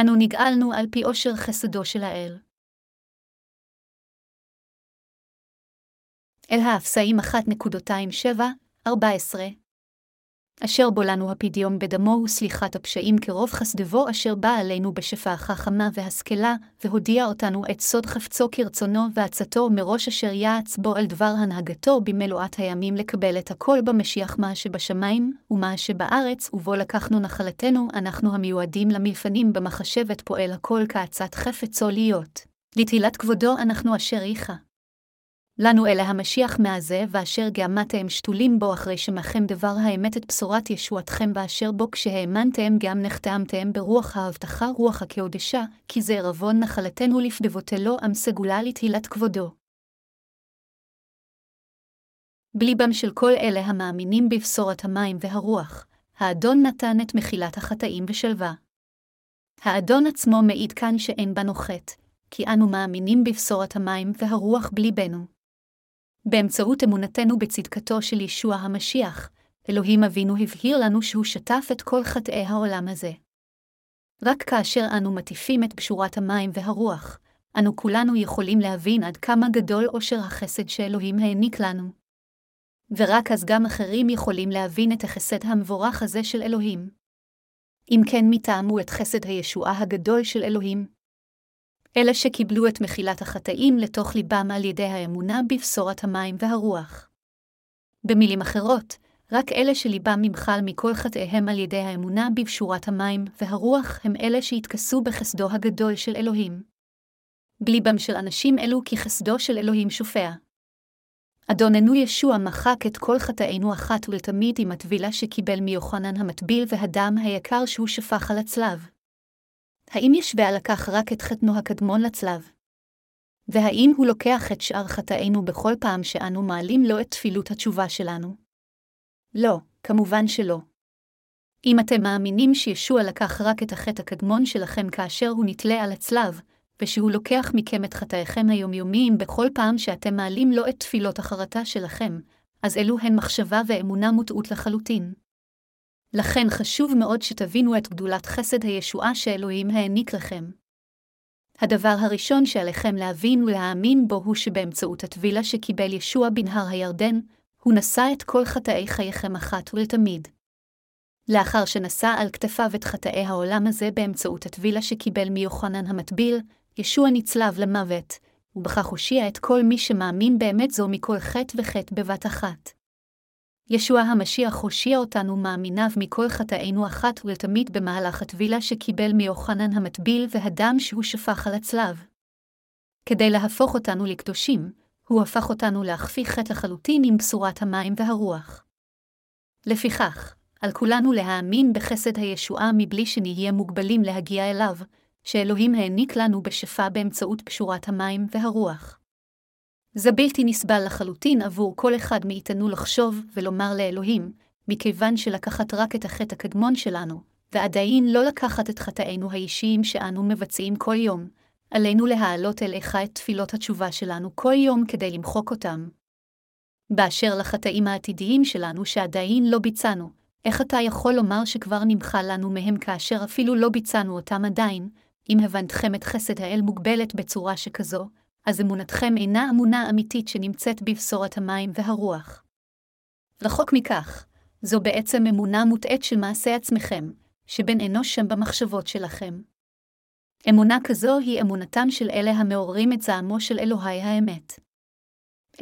אנו נגאלנו על פי עושר חסדו של האל. אל האפסאים 1.27-14 אשר בו לנו הפדיון בדמו וסליחת הפשעים כרוב חסדבו אשר בא עלינו בשפע החכמה והשכלה, והודיע אותנו את סוד חפצו כרצונו ועצתו מראש אשר יעץ בו על דבר הנהגתו במלואת הימים לקבל את הכל במשיח מה שבשמיים, ומה שבארץ, ובו לקחנו נחלתנו, אנחנו המיועדים למלפנים במחשבת פועל הכל כעצת חפצו להיות. לתהילת כבודו אנחנו אשר איכה. לנו אלה המשיח מהזה, ואשר גאמתם שתולים בו אחרי שמכם דבר האמת את בשורת ישועתכם באשר בו כשהאמנתם גם נחתמתם ברוח ההבטחה רוח הקהודשה, כי זה ערבון נחלתנו לפדבותלו עם סגולה לתהילת כבודו. בליבם של כל אלה המאמינים בבשורת המים והרוח, האדון נתן את מחילת החטאים בשלווה. האדון עצמו מעיד כאן שאין בנו חטא, כי אנו מאמינים בבשורת המים והרוח בליבנו. באמצעות אמונתנו בצדקתו של ישוע המשיח, אלוהים אבינו הבהיר לנו שהוא שטף את כל חטאי העולם הזה. רק כאשר אנו מטיפים את בשורת המים והרוח, אנו כולנו יכולים להבין עד כמה גדול עושר החסד שאלוהים העניק לנו. ורק אז גם אחרים יכולים להבין את החסד המבורך הזה של אלוהים. אם כן מטעמו את חסד הישועה הגדול של אלוהים, אלה שקיבלו את מחילת החטאים לתוך ליבם על ידי האמונה בבשורת המים והרוח. במילים אחרות, רק אלה שליבם נמחל מכל חטאיהם על ידי האמונה בבשורת המים והרוח הם אלה שהתכסו בחסדו הגדול של אלוהים. בליבם של אנשים אלו כי חסדו של אלוהים שופע. אדוננו ישוע מחק את כל חטאינו אחת ולתמיד עם הטבילה שקיבל מיוחנן המטביל והדם היקר שהוא שפך על הצלב. האם ישווה לקח רק את חתנו הקדמון לצלב? והאם הוא לוקח את שאר חטאינו בכל פעם שאנו מעלים לו את תפילות התשובה שלנו? לא, כמובן שלא. אם אתם מאמינים שישוע לקח רק את החטא הקדמון שלכם כאשר הוא נתלה על הצלב, ושהוא לוקח מכם את חטאיכם היומיומיים בכל פעם שאתם מעלים לו את תפילות החרטה שלכם, אז אלו הן מחשבה ואמונה מוטעות לחלוטין. לכן חשוב מאוד שתבינו את גדולת חסד הישועה שאלוהים העניק לכם. הדבר הראשון שעליכם להבין ולהאמין בו הוא שבאמצעות הטבילה שקיבל ישוע בנהר הירדן, הוא נשא את כל חטאי חייכם אחת ולתמיד. לאחר שנשא על כתפיו את חטאי העולם הזה באמצעות הטבילה שקיבל מיוחנן המטביל, ישוע נצלב למוות, ובכך הושיע את כל מי שמאמין באמת זו מכל חטא וחטא בבת אחת. ישוע המשיח הושיע אותנו מאמיניו מכל חטאינו אחת ולתמיד במהלך הטבילה שקיבל מיוחנן המטביל והדם שהוא שפך על הצלב. כדי להפוך אותנו לקדושים, הוא הפך אותנו להכפי חטא לחלוטין עם בשורת המים והרוח. לפיכך, על כולנו להאמין בחסד הישועה מבלי שנהיה מוגבלים להגיע אליו, שאלוהים העניק לנו בשפע באמצעות פשורת המים והרוח. זה בלתי נסבל לחלוטין עבור כל אחד מאיתנו לחשוב ולומר לאלוהים, מכיוון שלקחת רק את החטא הקדמון שלנו, ועדיין לא לקחת את חטאינו האישיים שאנו מבצעים כל יום, עלינו להעלות אליך את תפילות התשובה שלנו כל יום כדי למחוק אותם. באשר לחטאים העתידיים שלנו שעדיין לא ביצענו, איך אתה יכול לומר שכבר נמחה לנו מהם כאשר אפילו לא ביצענו אותם עדיין, אם הבנתכם את חסד האל מוגבלת בצורה שכזו, אז אמונתכם אינה אמונה אמיתית שנמצאת בבשורת המים והרוח. רחוק מכך, זו בעצם אמונה מוטעית של מעשה עצמכם, שבן אנוש שם במחשבות שלכם. אמונה כזו היא אמונתם של אלה המעוררים את זעמו של אלוהי האמת.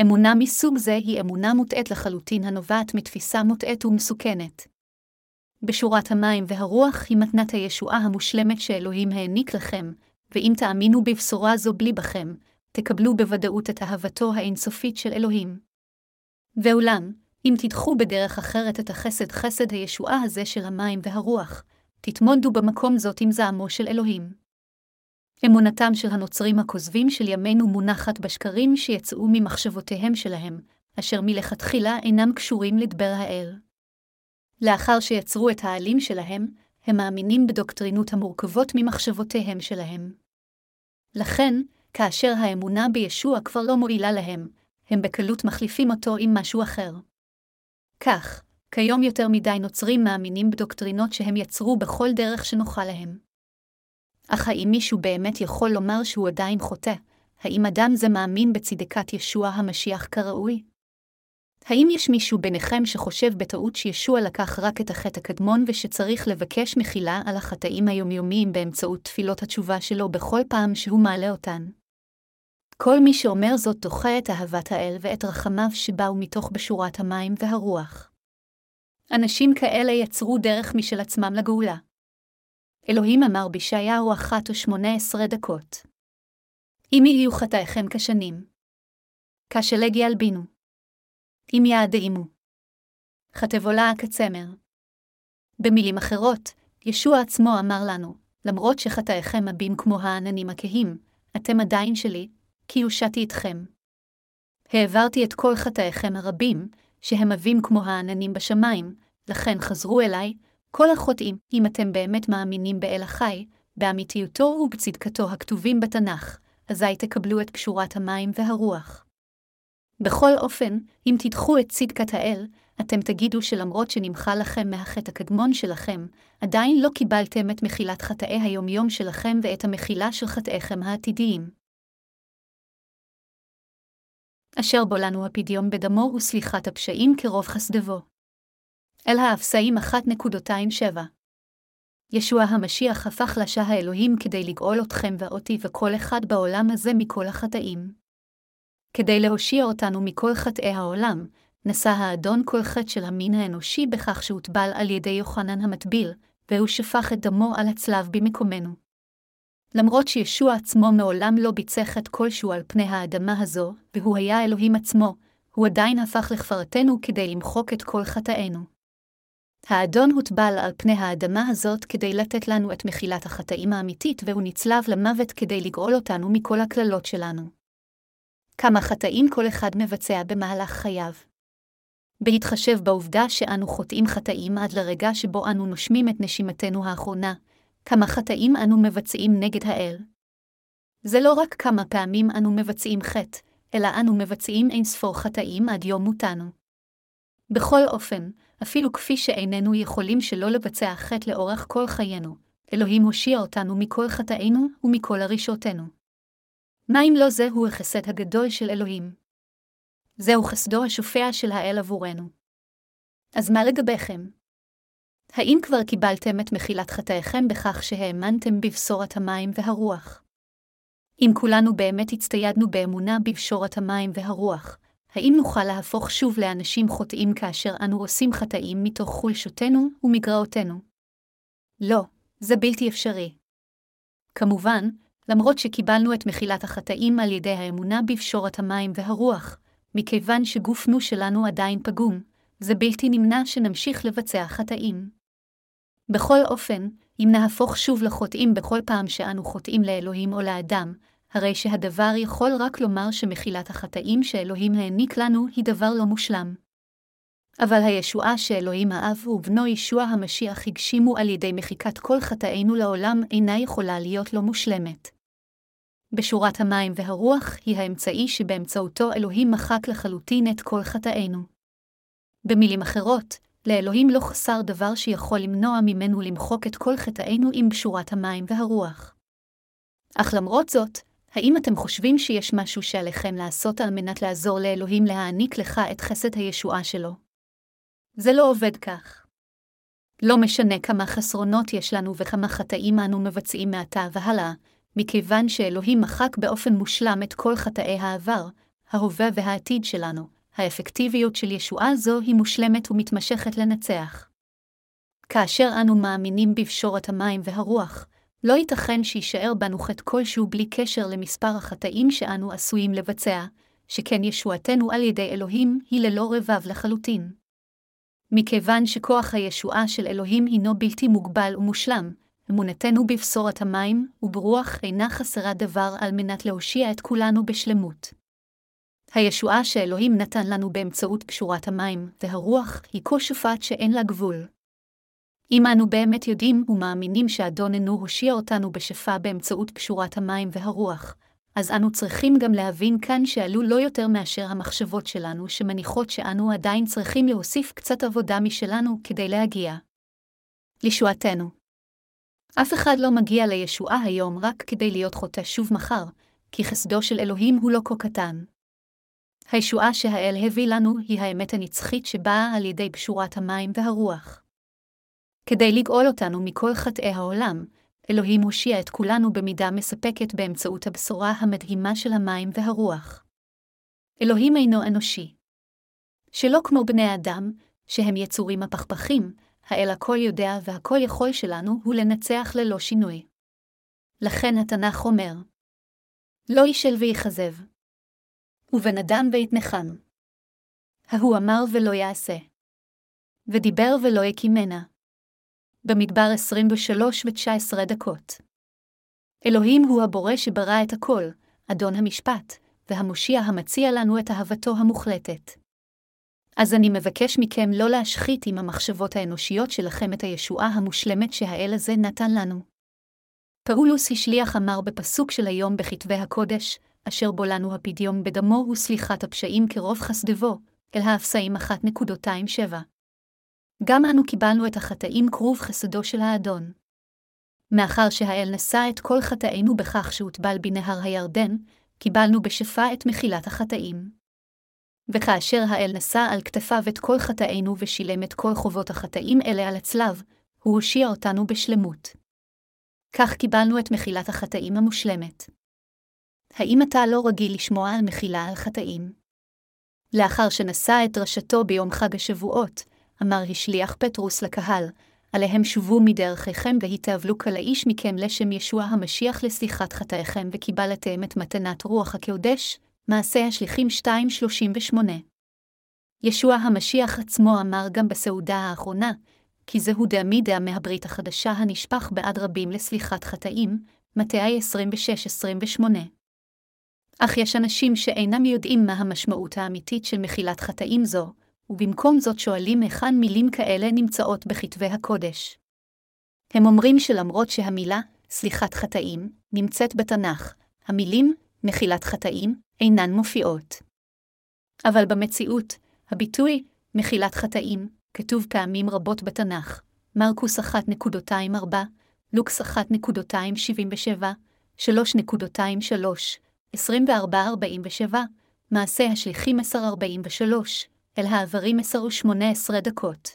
אמונה מסוג זה היא אמונה מוטעית לחלוטין הנובעת מתפיסה מוטעית ומסוכנת. בשורת המים והרוח היא מתנת הישועה המושלמת שאלוהים העניק לכם, ואם תאמינו בבשורה זו בלי בכם, תקבלו בוודאות את אהבתו האינסופית של אלוהים. ואולם, אם תדחו בדרך אחרת את החסד חסד הישועה הזה של המים והרוח, תתמודו במקום זאת עם זעמו של אלוהים. אמונתם של הנוצרים הכוזבים של ימינו מונחת בשקרים שיצאו ממחשבותיהם שלהם, אשר מלכתחילה אינם קשורים לדבר האל. לאחר שיצרו את העלים שלהם, הם מאמינים בדוקטרינות המורכבות ממחשבותיהם שלהם. לכן, כאשר האמונה בישוע כבר לא מועילה להם, הם בקלות מחליפים אותו עם משהו אחר. כך, כיום יותר מדי נוצרים מאמינים בדוקטרינות שהם יצרו בכל דרך שנוחה להם. אך האם מישהו באמת יכול לומר שהוא עדיין חוטא? האם אדם זה מאמין בצדקת ישוע המשיח כראוי? האם יש מישהו ביניכם שחושב בטעות שישוע לקח רק את החטא הקדמון ושצריך לבקש מחילה על החטאים היומיומיים באמצעות תפילות התשובה שלו בכל פעם שהוא מעלה אותן? כל מי שאומר זאת דוחה את אהבת האל ואת רחמיו שבאו מתוך בשורת המים והרוח. אנשים כאלה יצרו דרך משל עצמם לגאולה. אלוהים אמר בישעיהו אחת ושמונה עשרה דקות. אם יהיו חטאיכם כשנים. כשלג ילבינו. אם יעדעימו. חטבולה כצמר. במילים אחרות, ישוע עצמו אמר לנו, למרות שחטאיכם מבים כמו העננים הכהים, אתם עדיין שלי, כי הושעתי אתכם. העברתי את כל חטאיכם הרבים, שהם עבים כמו העננים בשמיים, לכן חזרו אליי, כל החוטאים, אם אתם באמת מאמינים באל החי, באמיתיותו ובצדקתו הכתובים בתנ"ך, אזי תקבלו את פשורת המים והרוח. בכל אופן, אם תדחו את צדקת האל, אתם תגידו שלמרות שנמחה לכם מהחטא הקדמון שלכם, עדיין לא קיבלתם את מחילת חטאי היומיום שלכם ואת המחילה של חטאיכם העתידיים. אשר בו לנו הפדיון בדמו וסליחת הפשעים כרוב חסדבו. אל האפסאים 1.27 ישוע המשיח הפך לשע האלוהים כדי לגאול אתכם ואותי וכל אחד בעולם הזה מכל החטאים. כדי להושיע אותנו מכל חטאי העולם, נשא האדון כל חטא של המין האנושי בכך שהוטבל על ידי יוחנן המטביל, והוא שפך את דמו על הצלב במקומנו. למרות שישוע עצמו מעולם לא ביצע חטא כלשהו על פני האדמה הזו, והוא היה אלוהים עצמו, הוא עדיין הפך לכפרתנו כדי למחוק את כל חטאינו. האדון הוטבל על פני האדמה הזאת כדי לתת לנו את מחילת החטאים האמיתית, והוא נצלב למוות כדי לגאול אותנו מכל הקללות שלנו. כמה חטאים כל אחד מבצע במהלך חייו. בהתחשב בעובדה שאנו חוטאים חטאים עד לרגע שבו אנו נושמים את נשימתנו האחרונה, כמה חטאים אנו מבצעים נגד האל. זה לא רק כמה פעמים אנו מבצעים חטא, אלא אנו מבצעים אין ספור חטאים עד יום מותנו. בכל אופן, אפילו כפי שאיננו יכולים שלא לבצע חטא לאורך כל חיינו, אלוהים הושיע אותנו מכל חטאינו ומכל הרישותינו. מה אם לא זהו החסד הגדול של אלוהים? זהו חסדו השופע של האל עבורנו. אז מה לגביכם? האם כבר קיבלתם את מחילת חטאיכם בכך שהאמנתם בבשורת המים והרוח? אם כולנו באמת הצטיידנו באמונה בבשורת המים והרוח, האם נוכל להפוך שוב לאנשים חוטאים כאשר אנו עושים חטאים מתוך חולשותנו ומגרעותינו? לא, זה בלתי אפשרי. כמובן, למרות שקיבלנו את מחילת החטאים על ידי האמונה בפשורת המים והרוח, מכיוון שגופנו שלנו עדיין פגום, זה בלתי נמנע שנמשיך לבצע חטאים. בכל אופן, אם נהפוך שוב לחוטאים בכל פעם שאנו חוטאים לאלוהים או לאדם, הרי שהדבר יכול רק לומר שמחילת החטאים שאלוהים העניק לנו היא דבר לא מושלם. אבל הישועה שאלוהים האב ובנו ישוע המשיח הגשימו על ידי מחיקת כל חטאינו לעולם אינה יכולה להיות לא מושלמת. בשורת המים והרוח היא האמצעי שבאמצעותו אלוהים מחק לחלוטין את כל חטאינו. במילים אחרות, לאלוהים לא חסר דבר שיכול למנוע ממנו למחוק את כל חטאינו עם בשורת המים והרוח. אך למרות זאת, האם אתם חושבים שיש משהו שעליכם לעשות על מנת לעזור לאלוהים להעניק לך את חסד הישועה שלו? זה לא עובד כך. לא משנה כמה חסרונות יש לנו וכמה חטאים אנו מבצעים מעתה והלאה, מכיוון שאלוהים מחק באופן מושלם את כל חטאי העבר, ההווה והעתיד שלנו, האפקטיביות של ישועה זו היא מושלמת ומתמשכת לנצח. כאשר אנו מאמינים בפשורת המים והרוח, לא ייתכן שיישאר בנו חטא כלשהו בלי קשר למספר החטאים שאנו עשויים לבצע, שכן ישועתנו על ידי אלוהים היא ללא רבב לחלוטין. מכיוון שכוח הישועה של אלוהים הינו בלתי מוגבל ומושלם, אמונתנו בבשורת המים וברוח אינה חסרה דבר על מנת להושיע את כולנו בשלמות. הישועה שאלוהים נתן לנו באמצעות קשורת המים והרוח היא כה שופעת שאין לה גבול. אם אנו באמת יודעים ומאמינים שאדוננו הושיע אותנו בשפע באמצעות קשורת המים והרוח, אז אנו צריכים גם להבין כאן שעלו לא יותר מאשר המחשבות שלנו שמניחות שאנו עדיין צריכים להוסיף קצת עבודה משלנו כדי להגיע. לישועתנו. אף אחד לא מגיע לישועה היום רק כדי להיות חוטא שוב מחר, כי חסדו של אלוהים הוא לא כה קטן. הישועה שהאל הביא לנו היא האמת הנצחית שבאה על ידי פשורת המים והרוח. כדי לגאול אותנו מכל חטאי העולם, אלוהים הושיע את כולנו במידה מספקת באמצעות הבשורה המדהימה של המים והרוח. אלוהים אינו אנושי. שלא כמו בני אדם, שהם יצורים הפכפכים, האל הכל יודע והכל יכול שלנו הוא לנצח ללא שינוי. לכן התנ"ך אומר, לא יישל ויכזב. ובן אדם ויתנחם. ההוא אמר ולא יעשה. ודיבר ולא יקימנה. במדבר 23 ו-19 דקות. אלוהים הוא הבורא שברא את הכל, אדון המשפט, והמושיע המציע לנו את אהבתו המוחלטת. אז אני מבקש מכם לא להשחית עם המחשבות האנושיות שלכם את הישועה המושלמת שהאל הזה נתן לנו. פאולוס השליח אמר בפסוק של היום בכתבי הקודש, אשר בו לנו הפדיון בדמו וסליחת הפשעים כרוב חסדבו, אל האפסאים 1.27. גם אנו קיבלנו את החטאים כרוב חסדו של האדון. מאחר שהאל נשא את כל חטאינו בכך שהוטבל בנהר הירדן, קיבלנו בשפע את מחילת החטאים. וכאשר האל נשא על כתפיו את כל חטאינו ושילם את כל חובות החטאים אלה על הצלב, הוא הושיע אותנו בשלמות. כך קיבלנו את מחילת החטאים המושלמת. האם אתה לא רגיל לשמוע על מחילה על חטאים? לאחר שנשא את דרשתו ביום חג השבועות, אמר השליח פטרוס לקהל, עליהם שובו מדרכיכם והתאבלו כלאיש מכם לשם ישוע המשיח לסליחת חטאיכם וקיבלתם את מתנת רוח הקודש, מעשה השליחים 2.38. ישוע המשיח עצמו אמר גם בסעודה האחרונה, כי זהו דעמידה מהברית החדשה הנשפך בעד רבים לסליחת חטאים, מתי 26-28. אך יש אנשים שאינם יודעים מה המשמעות האמיתית של מחילת חטאים זו, ובמקום זאת שואלים היכן מילים כאלה נמצאות בכתבי הקודש. הם אומרים שלמרות שהמילה סליחת חטאים נמצאת בתנ"ך, המילים מחילת חטאים אינן מופיעות. אבל במציאות, הביטוי מחילת חטאים כתוב פעמים רבות בתנ"ך, מרקוס 1.24, לוקס 1.277, 3.23, 24.47, מעשה השליחים 10.43, אל העברים 10 ו-18 דקות.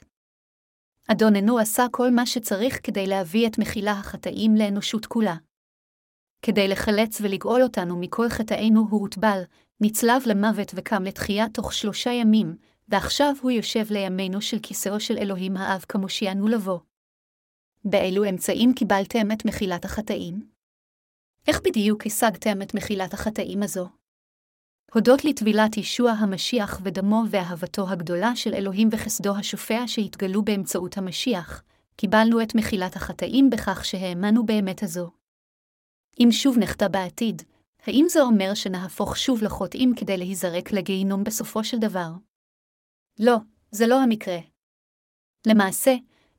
אדוננו עשה כל מה שצריך כדי להביא את מחילה החטאים לאנושות כולה. כדי לחלץ ולגאול אותנו מכל חטאינו הוא הוטבל, נצלב למוות וקם לתחייה תוך שלושה ימים, ועכשיו הוא יושב לימינו של כיסאו של אלוהים האב כמושיענו לבוא. באילו אמצעים קיבלתם את מחילת החטאים? איך בדיוק השגתם את מחילת החטאים הזו? הודות לטבילת ישוע המשיח ודמו ואהבתו הגדולה של אלוהים וחסדו השופע שהתגלו באמצעות המשיח, קיבלנו את מחילת החטאים בכך שהאמנו באמת הזו. אם שוב נחטא בעתיד, האם זה אומר שנהפוך שוב לחוטאים כדי להיזרק לגיהינום בסופו של דבר? לא, זה לא המקרה. למעשה,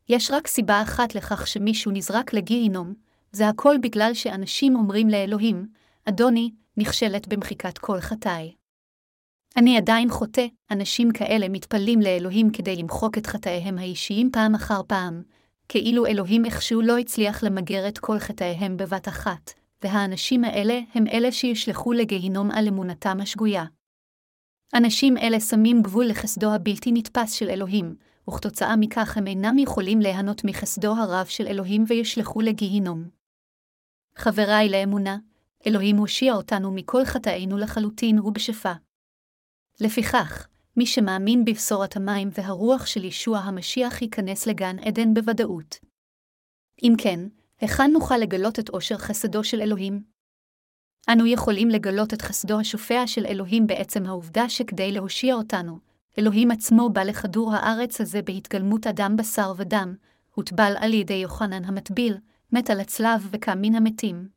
יש רק סיבה אחת לכך שמישהו נזרק לגיהינום, זה הכל בגלל שאנשים אומרים לאלוהים, אדוני, נכשלת במחיקת כל חטאי. אני עדיין חוטא, אנשים כאלה מתפללים לאלוהים כדי למחוק את חטאיהם האישיים פעם אחר פעם, כאילו אלוהים איכשהו לא הצליח למגר את כל חטאיהם בבת אחת, והאנשים האלה הם אלה שישלחו לגיהינום על אמונתם השגויה. אנשים אלה שמים גבול לחסדו הבלתי נתפס של אלוהים, וכתוצאה מכך הם אינם יכולים ליהנות מחסדו הרב של אלוהים וישלחו לגיהינום. חבריי לאמונה, אלוהים הושיע אותנו מכל חטאינו לחלוטין ובשפע. לפיכך, מי שמאמין בבשורת המים והרוח של ישוע המשיח ייכנס לגן עדן בוודאות. אם כן, היכן נוכל לגלות את עושר חסדו של אלוהים? אנו יכולים לגלות את חסדו השופע של אלוהים בעצם העובדה שכדי להושיע אותנו, אלוהים עצמו בא לכדור הארץ הזה בהתגלמות אדם בשר ודם, הוטבל על ידי יוחנן המטביל, מת על הצלב וקם מן המתים.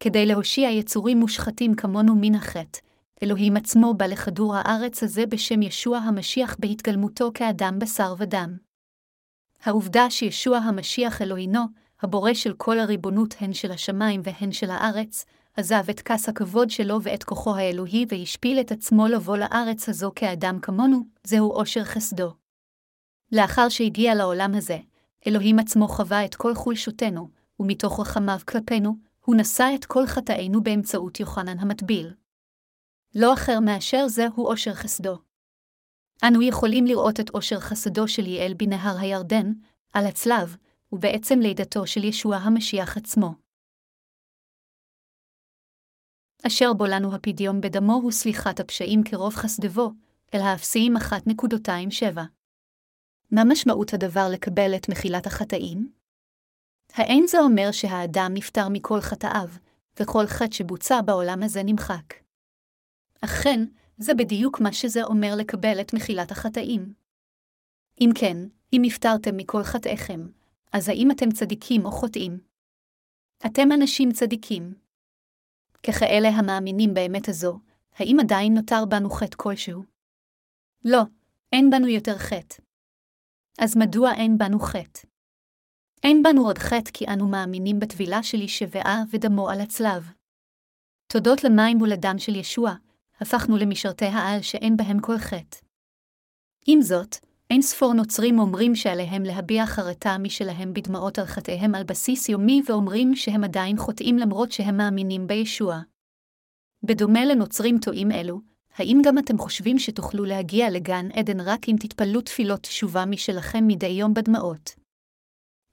כדי להושיע יצורים מושחתים כמונו מן החטא, אלוהים עצמו בא לכדור הארץ הזה בשם ישוע המשיח בהתגלמותו כאדם בשר ודם. העובדה שישוע המשיח אלוהינו, הבורא של כל הריבונות הן של השמיים והן של הארץ, עזב את כס הכבוד שלו ואת כוחו האלוהי והשפיל את עצמו לבוא לארץ הזו כאדם כמונו, זהו עושר חסדו. לאחר שהגיע לעולם הזה, אלוהים עצמו חווה את כל חולשותנו, ומתוך רחמיו כלפינו, הוא נשא את כל חטאינו באמצעות יוחנן המטביל. לא אחר מאשר זה הוא עושר חסדו. אנו יכולים לראות את עושר חסדו של יעל בנהר הירדן, על הצלב, ובעצם לידתו של ישוע המשיח עצמו. אשר בו לנו הפדיון בדמו הוא סליחת הפשעים כרוב חסדבו, אל האפסיים 1.27. מה משמעות הדבר לקבל את מחילת החטאים? האין זה אומר שהאדם נפטר מכל חטאיו, וכל חטא שבוצע בעולם הזה נמחק. אכן, זה בדיוק מה שזה אומר לקבל את מחילת החטאים. אם כן, אם נפטרתם מכל חטאיכם, אז האם אתם צדיקים או חוטאים? אתם אנשים צדיקים. ככאלה המאמינים באמת הזו, האם עדיין נותר בנו חטא כלשהו? לא, אין בנו יותר חטא. אז מדוע אין בנו חטא? אין בנו עוד חטא כי אנו מאמינים בטבילה של ישבעה ודמו על הצלב. תודות למים ולדם של ישוע, הפכנו למשרתי העל שאין בהם כל חטא. עם זאת, אין ספור נוצרים אומרים שעליהם להביע חרטה משלהם בדמעות על חטאיהם על בסיס יומי ואומרים שהם עדיין חוטאים למרות שהם מאמינים בישוע. בדומה לנוצרים טועים אלו, האם גם אתם חושבים שתוכלו להגיע לגן עדן רק אם תתפללו תפילות תשובה משלכם מדי יום בדמעות?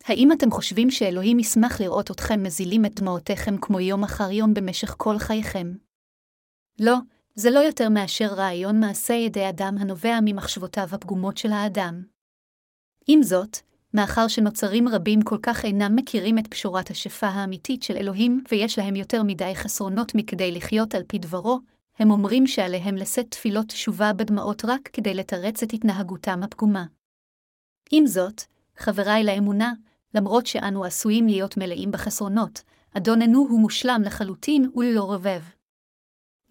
האם אתם חושבים שאלוהים ישמח לראות אתכם מזילים את דמעותיכם כמו יום אחר יום במשך כל חייכם? לא, זה לא יותר מאשר רעיון מעשה ידי אדם הנובע ממחשבותיו הפגומות של האדם. עם זאת, מאחר שנוצרים רבים כל כך אינם מכירים את פשורת השפע האמיתית של אלוהים, ויש להם יותר מדי חסרונות מכדי לחיות על פי דברו, הם אומרים שעליהם לשאת תפילות תשובה בדמעות רק כדי לתרץ את התנהגותם הפגומה. עם זאת, חבריי לאמונה, למרות שאנו עשויים להיות מלאים בחסרונות, אדוננו הוא מושלם לחלוטין וללא רבב.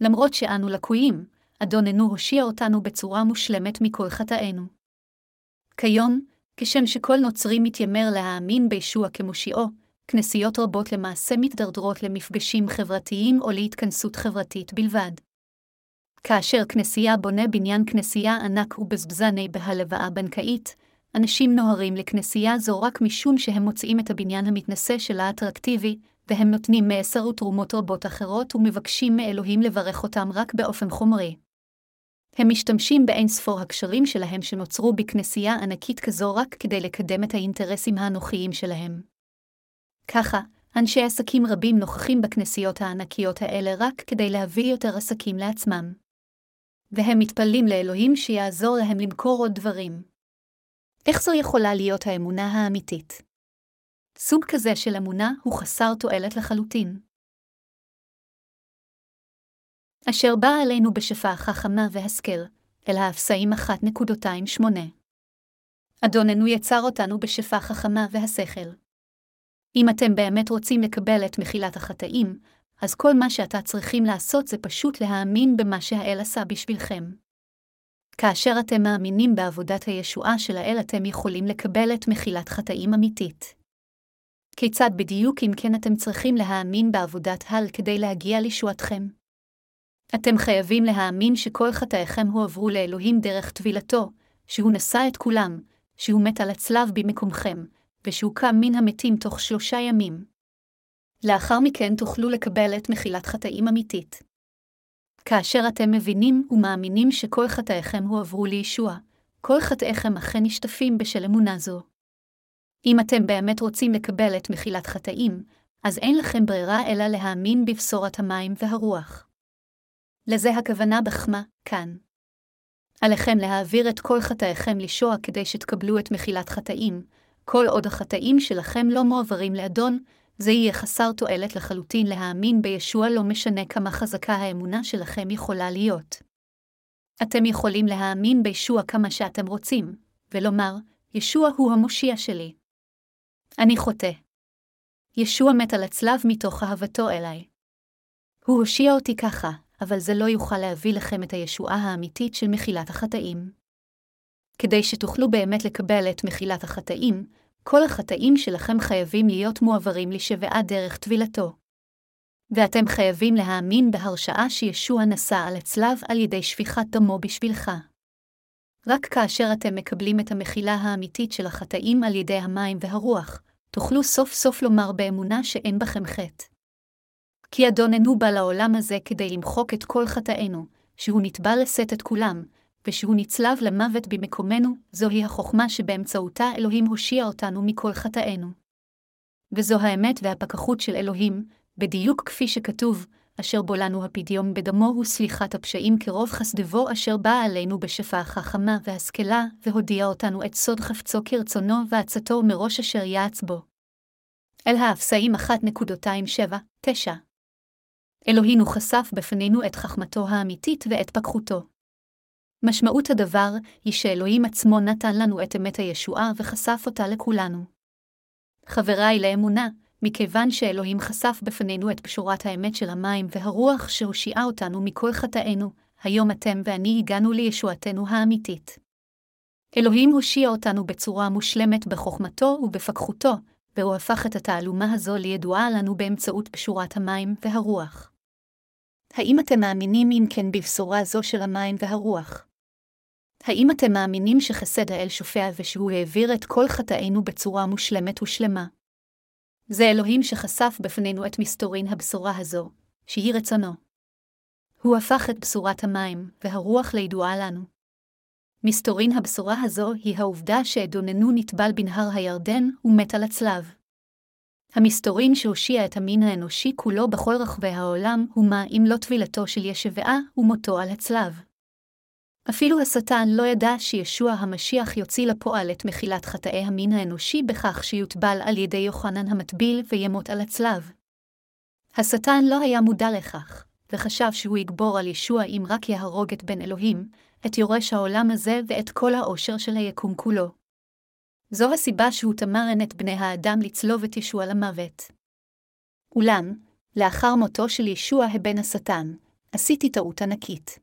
למרות שאנו לקויים, אדוננו הושיע אותנו בצורה מושלמת מכל חטאינו. כיום, כשם שכל נוצרי מתיימר להאמין בישוע כמושיעו, כנסיות רבות למעשה מתדרדרות למפגשים חברתיים או להתכנסות חברתית בלבד. כאשר כנסייה בונה בניין כנסייה ענק ובזבזני בהלוואה בנקאית, אנשים נוהרים לכנסייה זו רק משום שהם מוצאים את הבניין המתנשא שלה אטרקטיבי, והם נותנים מעשר ותרומות רבות אחרות ומבקשים מאלוהים לברך אותם רק באופן חומרי. הם משתמשים באין ספור הקשרים שלהם שנוצרו בכנסייה ענקית כזו רק כדי לקדם את האינטרסים האנוכיים שלהם. ככה, אנשי עסקים רבים נוכחים בכנסיות הענקיות האלה רק כדי להביא יותר עסקים לעצמם. והם מתפללים לאלוהים שיעזור להם למכור עוד דברים. איך זו יכולה להיות האמונה האמיתית? סוג כזה של אמונה הוא חסר תועלת לחלוטין. אשר באה עלינו בשפעה חכמה והשכל, אל האפסאים 1.28. אדוננו יצר אותנו בשפע חכמה והשכל. אם אתם באמת רוצים לקבל את מחילת החטאים, אז כל מה שאתה צריכים לעשות זה פשוט להאמין במה שהאל עשה בשבילכם. כאשר אתם מאמינים בעבודת הישועה של האל, אתם יכולים לקבל את מחילת חטאים אמיתית. כיצד בדיוק אם כן אתם צריכים להאמין בעבודת הל כדי להגיע לישועתכם? אתם חייבים להאמין שכל חטאיכם הועברו לאלוהים דרך טבילתו, שהוא נשא את כולם, שהוא מת על הצלב במקומכם, ושהוא קם מן המתים תוך שלושה ימים. לאחר מכן תוכלו לקבל את מחילת חטאים אמיתית. כאשר אתם מבינים ומאמינים שכל חטאיכם הועברו לישוע, כל חטאיכם אכן נשטפים בשל אמונה זו. אם אתם באמת רוצים לקבל את מחילת חטאים, אז אין לכם ברירה אלא להאמין בבשורת המים והרוח. לזה הכוונה בחמה, כאן. עליכם להעביר את כל חטאיכם לשוע כדי שתקבלו את מחילת חטאים, כל עוד החטאים שלכם לא מועברים לאדון, זה יהיה חסר תועלת לחלוטין להאמין בישוע לא משנה כמה חזקה האמונה שלכם יכולה להיות. אתם יכולים להאמין בישוע כמה שאתם רוצים, ולומר, ישוע הוא המושיע שלי. אני חוטא. ישוע מת על הצלב מתוך אהבתו אליי. הוא הושיע אותי ככה, אבל זה לא יוכל להביא לכם את הישועה האמיתית של מחילת החטאים. כדי שתוכלו באמת לקבל את מחילת החטאים, כל החטאים שלכם חייבים להיות מועברים לשבעה דרך טבילתו. ואתם חייבים להאמין בהרשאה שישוע נשא על הצלב על ידי שפיכת דמו בשבילך. רק כאשר אתם מקבלים את המחילה האמיתית של החטאים על ידי המים והרוח, תוכלו סוף סוף לומר באמונה שאין בכם חטא. כי אדוננו בא לעולם הזה כדי למחוק את כל חטאינו, שהוא נתבע לשאת את כולם, ושהוא נצלב למוות במקומנו, זוהי החוכמה שבאמצעותה אלוהים הושיע אותנו מכל חטאינו. וזו האמת והפקחות של אלוהים, בדיוק כפי שכתוב, אשר בו לנו הפדיום בדמו הוא סליחת הפשעים כרוב חסדבו אשר בא עלינו בשפע החכמה והשכלה, והודיע אותנו את סוד חפצו כרצונו ועצתו מראש אשר יעץ בו. אל האפסאים 1.27-9 אלוהינו חשף בפנינו את חכמתו האמיתית ואת פקחותו. משמעות הדבר היא שאלוהים עצמו נתן לנו את אמת הישועה וחשף אותה לכולנו. חבריי לאמונה, מכיוון שאלוהים חשף בפנינו את פשורת האמת של המים והרוח שהושיעה אותנו מכל חטאינו, היום אתם ואני הגענו לישועתנו האמיתית. אלוהים הושיע אותנו בצורה מושלמת בחוכמתו ובפקחותו, והוא הפך את התעלומה הזו לידועה לנו באמצעות פשורת המים והרוח. האם אתם מאמינים אם כן בבשורה זו של המים והרוח? האם אתם מאמינים שחסד האל שופע ושהוא העביר את כל חטאינו בצורה מושלמת ושלמה? זה אלוהים שחשף בפנינו את מסתורין הבשורה הזו, שהיא רצונו. הוא הפך את בשורת המים והרוח לידועה לנו. מסתורין הבשורה הזו היא העובדה שאדוננו נטבל בנהר הירדן ומת על הצלב. המסתורין שהושיע את המין האנושי כולו בכל רחבי העולם, הוא מה אם לא טבילתו של ישבעה ומותו על הצלב. אפילו השטן לא ידע שישוע המשיח יוציא לפועל את מחילת חטאי המין האנושי בכך שיוטבל על ידי יוחנן המטביל וימות על הצלב. השטן לא היה מודע לכך, וחשב שהוא יגבור על ישוע אם רק יהרוג את בן אלוהים, את יורש העולם הזה ואת כל העושר של היקום כולו. זו הסיבה שהוא תמרן את בני האדם לצלוב את ישוע למוות. אולם, לאחר מותו של ישוע הבן השטן, עשיתי טעות ענקית.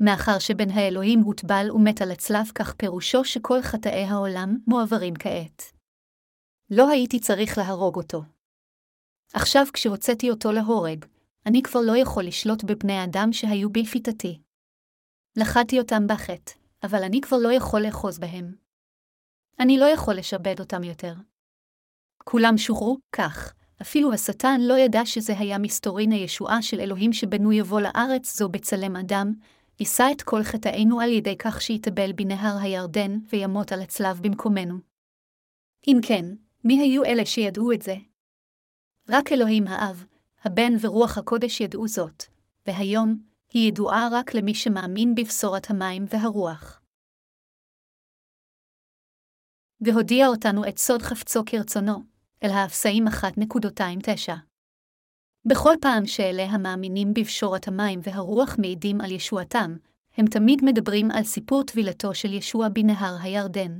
מאחר שבן האלוהים הוטבל ומת על הצלב, כך פירושו שכל חטאי העולם מועברים כעת. לא הייתי צריך להרוג אותו. עכשיו כשהוצאתי אותו להורג, אני כבר לא יכול לשלוט בבני אדם שהיו בלפיתתי. לחדתי אותם בחטא, אבל אני כבר לא יכול לאחוז בהם. אני לא יכול לשעבד אותם יותר. כולם שוחררו, כך, אפילו השטן לא ידע שזה היה מסתורין הישועה של אלוהים שבנו יבוא לארץ זו בצלם אדם, יישא את כל חטאינו על ידי כך שיטבל בנהר הירדן וימות על הצלב במקומנו. אם כן, מי היו אלה שידעו את זה? רק אלוהים האב, הבן ורוח הקודש ידעו זאת, והיום היא ידועה רק למי שמאמין בבשורת המים והרוח. והודיע אותנו את סוד חפצו כרצונו, אל האפסאים 1.29. בכל פעם שאלה המאמינים בבשורת המים והרוח מעידים על ישועתם, הם תמיד מדברים על סיפור טבילתו של ישוע בנהר הירדן.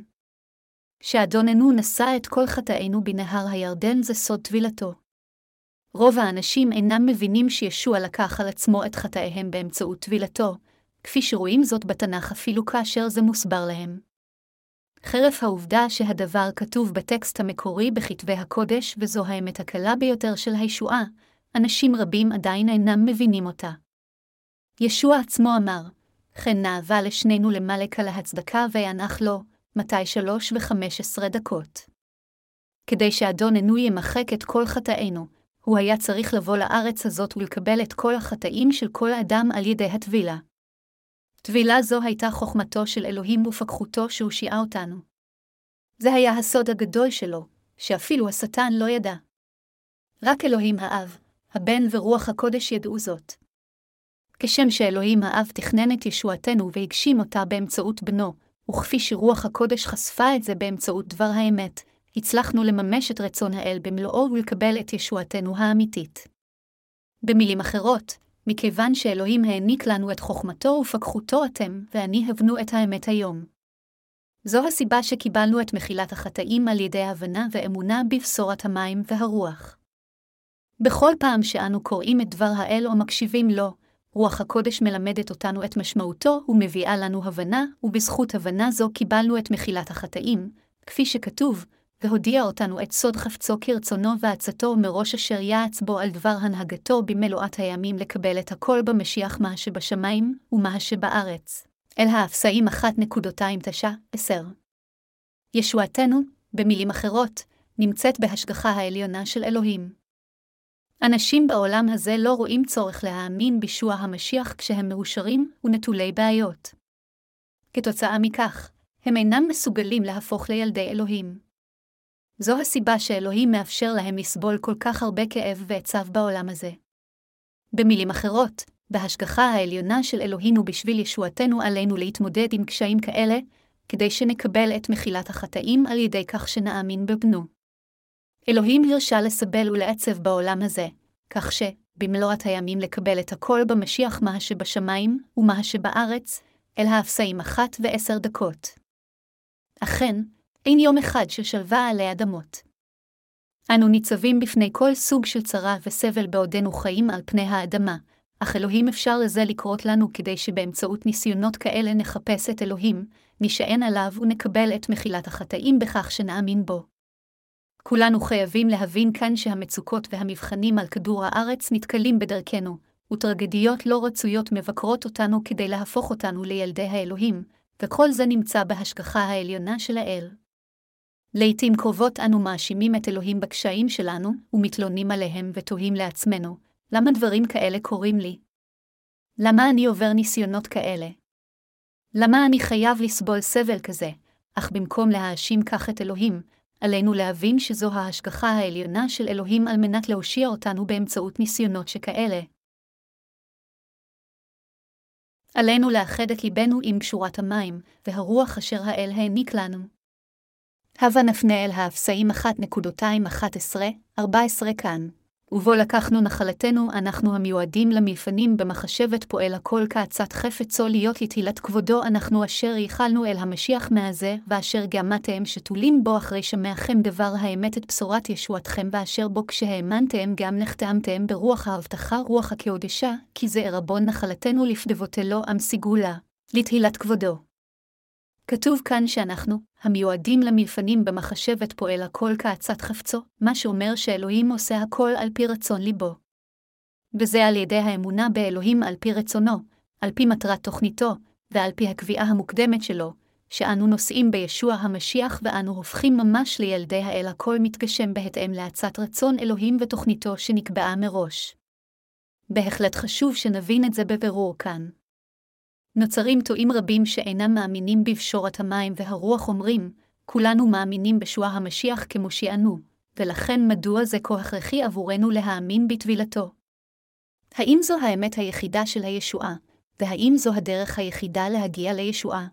שאדוננו נשא את כל חטאינו בנהר הירדן זה סוד טבילתו. רוב האנשים אינם מבינים שישוע לקח על עצמו את חטאיהם באמצעות טבילתו, כפי שרואים זאת בתנ"ך אפילו כאשר זה מוסבר להם. חרף העובדה שהדבר כתוב בטקסט המקורי בכתבי הקודש וזו האמת הקלה ביותר של הישועה, אנשים רבים עדיין אינם מבינים אותה. ישוע עצמו אמר, כן נאווה לשנינו למלק על ההצדקה לו, מתי שלוש וחמש עשרה דקות. כדי שאדוננו ימחק את כל חטאינו, הוא היה צריך לבוא לארץ הזאת ולקבל את כל החטאים של כל אדם על ידי הטבילה. טבילה זו הייתה חוכמתו של אלוהים ופקחותו שהושיעה אותנו. זה היה הסוד הגדול שלו, שאפילו השטן לא ידע. רק אלוהים האב, הבן ורוח הקודש ידעו זאת. כשם שאלוהים האב תכנן את ישועתנו והגשים אותה באמצעות בנו, וכפי שרוח הקודש חשפה את זה באמצעות דבר האמת, הצלחנו לממש את רצון האל במלואו ולקבל את ישועתנו האמיתית. במילים אחרות, מכיוון שאלוהים העניק לנו את חוכמתו ופקחותו אתם, ואני הבנו את האמת היום. זו הסיבה שקיבלנו את מחילת החטאים על ידי הבנה ואמונה בבשורת המים והרוח. בכל פעם שאנו קוראים את דבר האל או מקשיבים לו, רוח הקודש מלמדת אותנו את משמעותו ומביאה לנו הבנה, ובזכות הבנה זו קיבלנו את מחילת החטאים, כפי שכתוב, והודיע אותנו את סוד חפצו כרצונו ועצתו מראש אשר יעץ בו על דבר הנהגתו במלואת הימים לקבל את הכל במשיח מה שבשמיים ומה שבארץ. אל האפסאים 1.29-10. ישועתנו, במילים אחרות, נמצאת בהשגחה העליונה של אלוהים. אנשים בעולם הזה לא רואים צורך להאמין בישוע המשיח כשהם מאושרים ונטולי בעיות. כתוצאה מכך, הם אינם מסוגלים להפוך לילדי אלוהים. זו הסיבה שאלוהים מאפשר להם לסבול כל כך הרבה כאב ועצב בעולם הזה. במילים אחרות, בהשגחה העליונה של אלוהינו בשביל ישועתנו עלינו להתמודד עם קשיים כאלה, כדי שנקבל את מחילת החטאים על ידי כך שנאמין בבנו. אלוהים הרשה לסבל ולעצב בעולם הזה, כך ש, הימים לקבל את הכל במשיח מה שבשמיים ומה שבארץ, אל האפסאים אחת ועשר דקות. אכן, אין יום אחד של שלווה עלי אדמות. אנו ניצבים בפני כל סוג של צרה וסבל בעודנו חיים על פני האדמה, אך אלוהים אפשר לזה לקרות לנו כדי שבאמצעות ניסיונות כאלה נחפש את אלוהים, נשען עליו ונקבל את מחילת החטאים בכך שנאמין בו. כולנו חייבים להבין כאן שהמצוקות והמבחנים על כדור הארץ נתקלים בדרכנו, וטרגדיות לא רצויות מבקרות אותנו כדי להפוך אותנו לילדי האלוהים, וכל זה נמצא בהשגחה העליונה של האל. לעתים קרובות אנו מאשימים את אלוהים בקשיים שלנו, ומתלוננים עליהם ותוהים לעצמנו, למה דברים כאלה קורים לי? למה אני עובר ניסיונות כאלה? למה אני חייב לסבול סבל כזה? אך במקום להאשים כך את אלוהים, עלינו להבין שזו ההשגחה העליונה של אלוהים על מנת להושיע אותנו באמצעות ניסיונות שכאלה. עלינו לאחד את ליבנו עם קשורת המים, והרוח אשר האל העניק לנו. הבה נפנה אל האפסאים 1.211-14 כאן. ובו לקחנו נחלתנו, אנחנו המיועדים למפנים במחשבת פועל הכל כעצת חפצו להיות לתהילת כבודו, אנחנו אשר ייחלנו אל המשיח מהזה, ואשר גמתם שתולים בו אחרי שמעכם דבר האמת את בשורת ישועתכם, ואשר בו כשהאמנתם גם נחתמתם ברוח ההבטחה רוח הקהודשה, כי זה ערבון נחלתנו לפדבותלו עם סיגולה, לתהילת כבודו. כתוב כאן שאנחנו, המיועדים למלפנים במחשבת פועל הכל כעצת חפצו, מה שאומר שאלוהים עושה הכל על פי רצון ליבו. וזה על ידי האמונה באלוהים על פי רצונו, על פי מטרת תוכניתו, ועל פי הקביעה המוקדמת שלו, שאנו נושאים בישוע המשיח ואנו הופכים ממש לילדי האל הכל מתגשם בהתאם להצעת רצון אלוהים ותוכניתו שנקבעה מראש. בהחלט חשוב שנבין את זה בבירור כאן. נוצרים טועים רבים שאינם מאמינים בפשורת המים והרוח אומרים, כולנו מאמינים בשוע המשיח כמושיענו, ולכן מדוע זה כה הכרחי עבורנו להאמין בטבילתו? האם זו האמת היחידה של הישועה, והאם זו הדרך היחידה להגיע לישועה?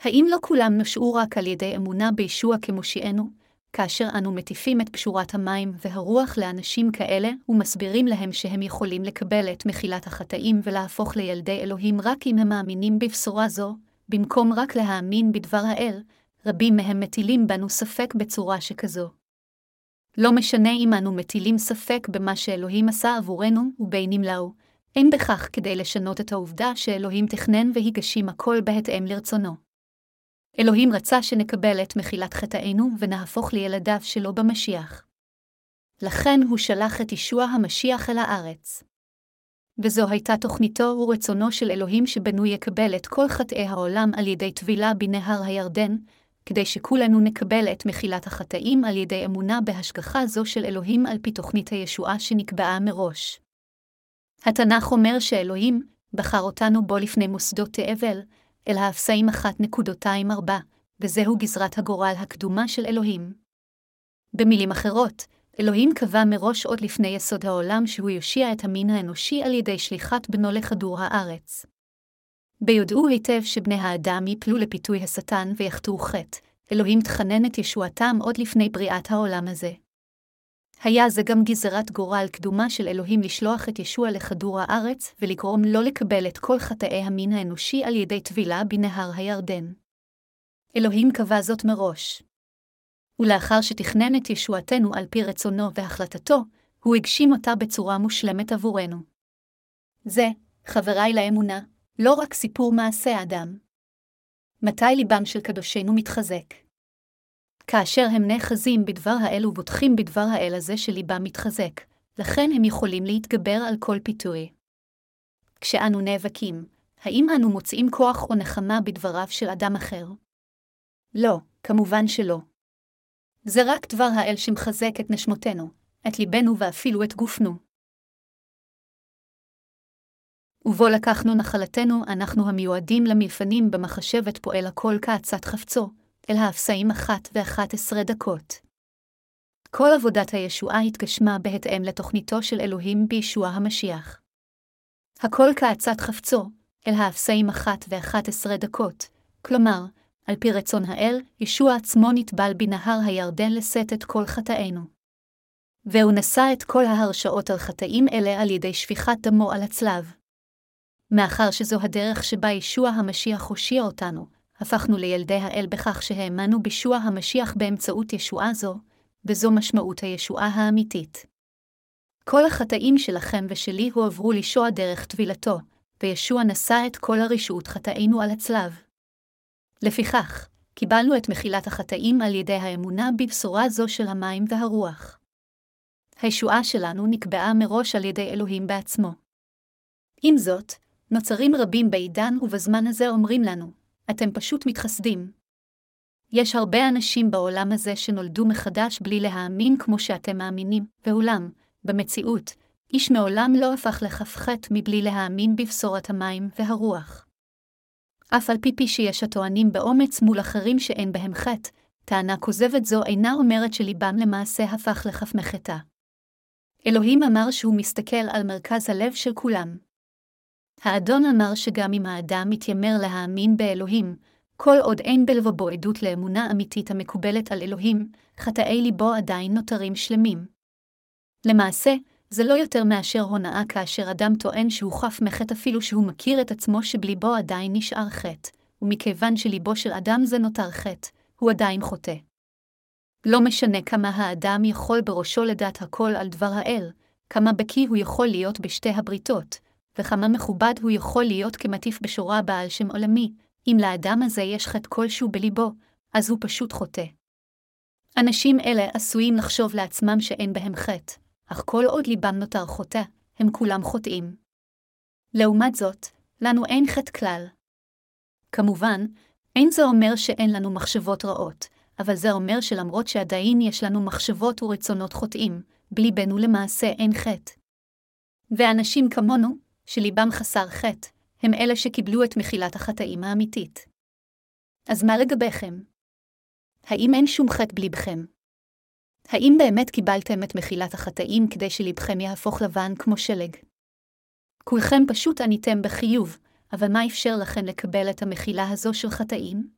האם לא כולם נושעו רק על ידי אמונה בישוע כמושיענו, כאשר אנו מטיפים את פשורת המים והרוח לאנשים כאלה, ומסבירים להם שהם יכולים לקבל את מחילת החטאים ולהפוך לילדי אלוהים רק אם הם מאמינים בבשורה זו, במקום רק להאמין בדבר האל, רבים מהם מטילים בנו ספק בצורה שכזו. לא משנה אם אנו מטילים ספק במה שאלוהים עשה עבורנו, ובין אם לאו, אין בכך כדי לשנות את העובדה שאלוהים תכנן והגשים הכל בהתאם לרצונו. אלוהים רצה שנקבל את מחילת חטאינו ונהפוך לילדיו שלו במשיח. לכן הוא שלח את ישוע המשיח אל הארץ. וזו הייתה תוכניתו ורצונו של אלוהים שבנו יקבל את כל חטאי העולם על ידי טבילה בנהר הירדן, כדי שכולנו נקבל את מחילת החטאים על ידי אמונה בהשגחה זו של אלוהים על פי תוכנית הישועה שנקבעה מראש. התנ"ך אומר שאלוהים בחר אותנו בו לפני מוסדות תאבל, אל האפסאים 1.24, וזהו גזרת הגורל הקדומה של אלוהים. במילים אחרות, אלוהים קבע מראש עוד לפני יסוד העולם שהוא יושיע את המין האנושי על ידי שליחת בנו לכדור הארץ. ביודעו היטב שבני האדם יפלו לפיתוי השטן ויחטאו חטא, אלוהים תכנן את ישועתם עוד לפני בריאת העולם הזה. היה זה גם גזרת גורל קדומה של אלוהים לשלוח את ישוע לכדור הארץ ולגרום לא לקבל את כל חטאי המין האנושי על ידי טבילה בנהר הירדן. אלוהים קבע זאת מראש. ולאחר שתכנן את ישועתנו על פי רצונו והחלטתו, הוא הגשים אותה בצורה מושלמת עבורנו. זה, חבריי לאמונה, לא רק סיפור מעשה אדם. מתי ליבם של קדושינו מתחזק? כאשר הם נאחזים בדבר האל ובוטחים בדבר האל הזה שליבם מתחזק, לכן הם יכולים להתגבר על כל פיתוי. כשאנו נאבקים, האם אנו מוצאים כוח או נחמה בדבריו של אדם אחר? לא, כמובן שלא. זה רק דבר האל שמחזק את נשמותינו, את ליבנו ואפילו את גופנו. ובו לקחנו נחלתנו, אנחנו המיועדים למלפנים במחשבת פועל הכל כעצת חפצו, אל האפסאים אחת ואחת עשרה דקות. כל עבודת הישועה התגשמה בהתאם לתוכניתו של אלוהים בישוע המשיח. הכל כעצת חפצו, אל האפסאים אחת ואחת עשרה דקות, כלומר, על פי רצון האל, ישוע עצמו נטבל בנהר הירדן לשאת את כל חטאינו. והוא נשא את כל ההרשאות על חטאים אלה על ידי שפיכת דמו על הצלב. מאחר שזו הדרך שבה ישוע המשיח הושיע אותנו, הפכנו לילדי האל בכך שהאמנו בישוע המשיח באמצעות ישועה זו, וזו משמעות הישועה האמיתית. כל החטאים שלכם ושלי הועברו לישוע דרך טבילתו, וישוע נשא את כל הרשעות חטאינו על הצלב. לפיכך, קיבלנו את מחילת החטאים על ידי האמונה בבשורה זו של המים והרוח. הישועה שלנו נקבעה מראש על ידי אלוהים בעצמו. עם זאת, נוצרים רבים בעידן ובזמן הזה אומרים לנו, אתם פשוט מתחסדים. יש הרבה אנשים בעולם הזה שנולדו מחדש בלי להאמין כמו שאתם מאמינים, ואולם, במציאות, איש מעולם לא הפך לכף חטא מבלי להאמין בבשורת המים והרוח. אף על פי פי שיש הטוענים באומץ מול אחרים שאין בהם חטא, טענה כוזבת זו אינה אומרת שליבם למעשה הפך לכף מחטא. אלוהים אמר שהוא מסתכל על מרכז הלב של כולם. האדון אמר שגם אם האדם מתיימר להאמין באלוהים, כל עוד אין בלבבו עדות לאמונה אמיתית המקובלת על אלוהים, חטאי ליבו עדיין נותרים שלמים. למעשה, זה לא יותר מאשר הונאה כאשר אדם טוען שהוא חף מחטא אפילו שהוא מכיר את עצמו שבליבו עדיין נשאר חטא, ומכיוון שליבו של אדם זה נותר חטא, הוא עדיין חוטא. לא משנה כמה האדם יכול בראשו לדעת הכל על דבר האל, כמה בקי הוא יכול להיות בשתי הבריתות, וכמה מכובד הוא יכול להיות כמטיף בשורה בעל שם עולמי, אם לאדם הזה יש חטא כלשהו בליבו, אז הוא פשוט חוטא. אנשים אלה עשויים לחשוב לעצמם שאין בהם חטא, אך כל עוד ליבם נותר חוטא, הם כולם חוטאים. לעומת זאת, לנו אין חטא כלל. כמובן, אין זה אומר שאין לנו מחשבות רעות, אבל זה אומר שלמרות שעדיין יש לנו מחשבות ורצונות חוטאים, בליבנו למעשה אין חטא. ואנשים כמונו, שליבם חסר חטא, הם אלה שקיבלו את מחילת החטאים האמיתית. אז מה לגביכם? האם אין שום חטא בליבכם? האם באמת קיבלתם את מחילת החטאים כדי שלבכם יהפוך לבן כמו שלג? כולכם פשוט עניתם בחיוב, אבל מה אפשר לכם לקבל את המחילה הזו של חטאים?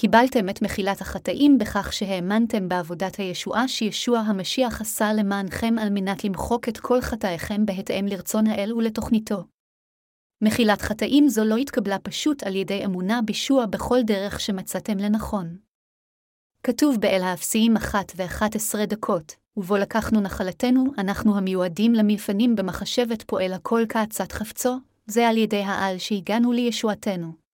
קיבלתם את מחילת החטאים בכך שהאמנתם בעבודת הישועה שישוע המשיח עשה למענכם על מנת למחוק את כל חטאיכם בהתאם לרצון האל ולתוכניתו. מחילת חטאים זו לא התקבלה פשוט על ידי אמונה בישוע בכל דרך שמצאתם לנכון. כתוב באל האפסיים אחת ואחת עשרה דקות, ובו לקחנו נחלתנו, אנחנו המיועדים למלפנים במחשבת פועל הכל כעצת חפצו, זה על ידי העל שהגענו לישועתנו.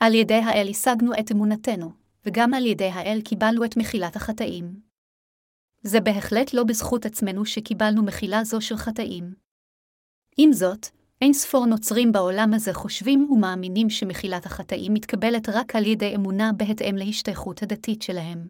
על ידי האל השגנו את אמונתנו, וגם על ידי האל קיבלנו את מחילת החטאים. זה בהחלט לא בזכות עצמנו שקיבלנו מחילה זו של חטאים. עם זאת, אין ספור נוצרים בעולם הזה חושבים ומאמינים שמחילת החטאים מתקבלת רק על ידי אמונה בהתאם להשתייכות הדתית שלהם.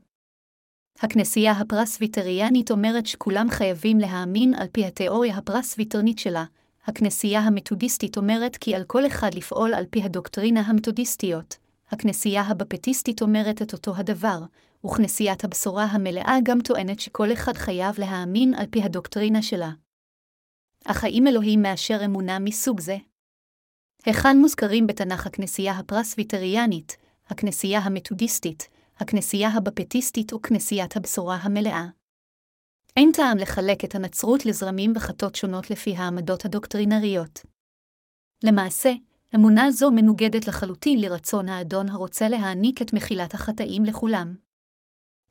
הכנסייה הפרסביטריאנית אומרת שכולם חייבים להאמין על פי התיאוריה הפרסביטרנית שלה, הכנסייה המתודיסטית אומרת כי על כל אחד לפעול על פי הדוקטרינה המתודיסטיות, הכנסייה הבפטיסטית אומרת את אותו הדבר, וכנסיית הבשורה המלאה גם טוענת שכל אחד חייב להאמין על פי הדוקטרינה שלה. אך האם אלוהים מאשר אמונה מסוג זה? היכן מוזכרים בתנ"ך הכנסייה הפרסביטריאנית, הכנסייה המתודיסטית, הכנסייה הבפטיסטית וכנסיית הבשורה המלאה? אין טעם לחלק את הנצרות לזרמים וחטות שונות לפי העמדות הדוקטרינריות. למעשה, אמונה זו מנוגדת לחלוטין לרצון האדון הרוצה להעניק את מחילת החטאים לכולם.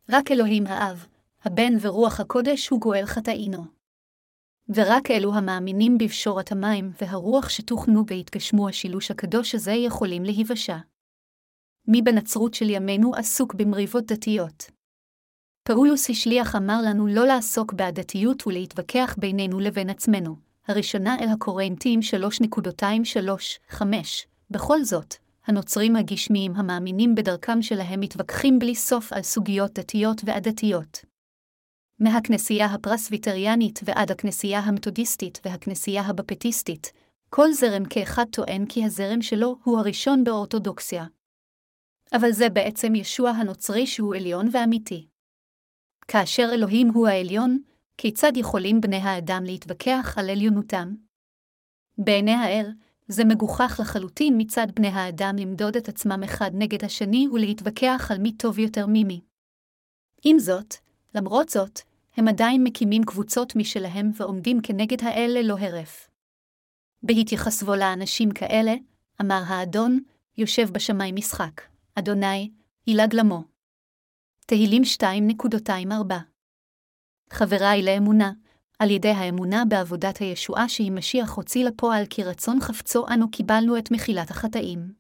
רק אלוהים האב, הבן ורוח הקודש הוא גואל חטאינו. ורק אלו המאמינים בפשורת המים והרוח שתוכנו והתגשמו השילוש הקדוש הזה יכולים להיוושע. מי בנצרות של ימינו עסוק במריבות דתיות. פאולוס השליח אמר לנו לא לעסוק בעדתיות ולהתווכח בינינו לבין עצמנו, הראשונה אל הקורנטים 3.25. בכל זאת, הנוצרים הגשמיים המאמינים בדרכם שלהם מתווכחים בלי סוף על סוגיות דתיות ועדתיות. מהכנסייה הפרסביטריאנית ועד הכנסייה המתודיסטית והכנסייה הבפטיסטית, כל זרם כאחד טוען כי הזרם שלו הוא הראשון באורתודוקסיה. אבל זה בעצם ישוע הנוצרי שהוא עליון ואמיתי. כאשר אלוהים הוא העליון, כיצד יכולים בני האדם להתווכח על עליונותם? בעיני האל, זה מגוחך לחלוטין מצד בני האדם למדוד את עצמם אחד נגד השני ולהתווכח על מי טוב יותר ממי. עם זאת, למרות זאת, הם עדיין מקימים קבוצות משלהם ועומדים כנגד האל ללא הרף. בהתייחסבו לאנשים כאלה, אמר האדון, יושב בשמיים משחק, אדוני, ילעג למו. תהילים 2.24 חבריי לאמונה, על ידי האמונה בעבודת הישועה שהיא משיח הוציא לפועל כי רצון חפצו אנו קיבלנו את מחילת החטאים.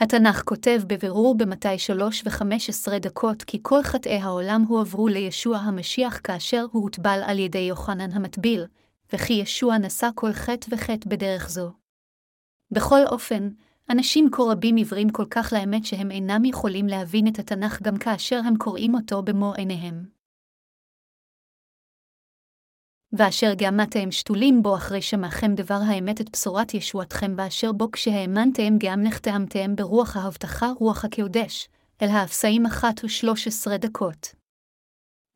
התנ"ך כותב בבירור במתי שלוש וחמש עשרה דקות כי כל חטאי העולם הועברו לישוע המשיח כאשר הוא הוטבל על ידי יוחנן המטביל, וכי ישוע נשא כל חטא וחטא בדרך זו. בכל אופן, אנשים כה רבים עיוורים כל כך לאמת שהם אינם יכולים להבין את התנ"ך גם כאשר הם קוראים אותו במו עיניהם. ואשר גאמתם שתולים בו אחרי שמעכם דבר האמת את בשורת ישועתכם, ואשר בו כשהאמנתם גם נחתמתם ברוח ההבטחה רוח הקודש, אל האפסאים אחת ושלוש עשרה דקות.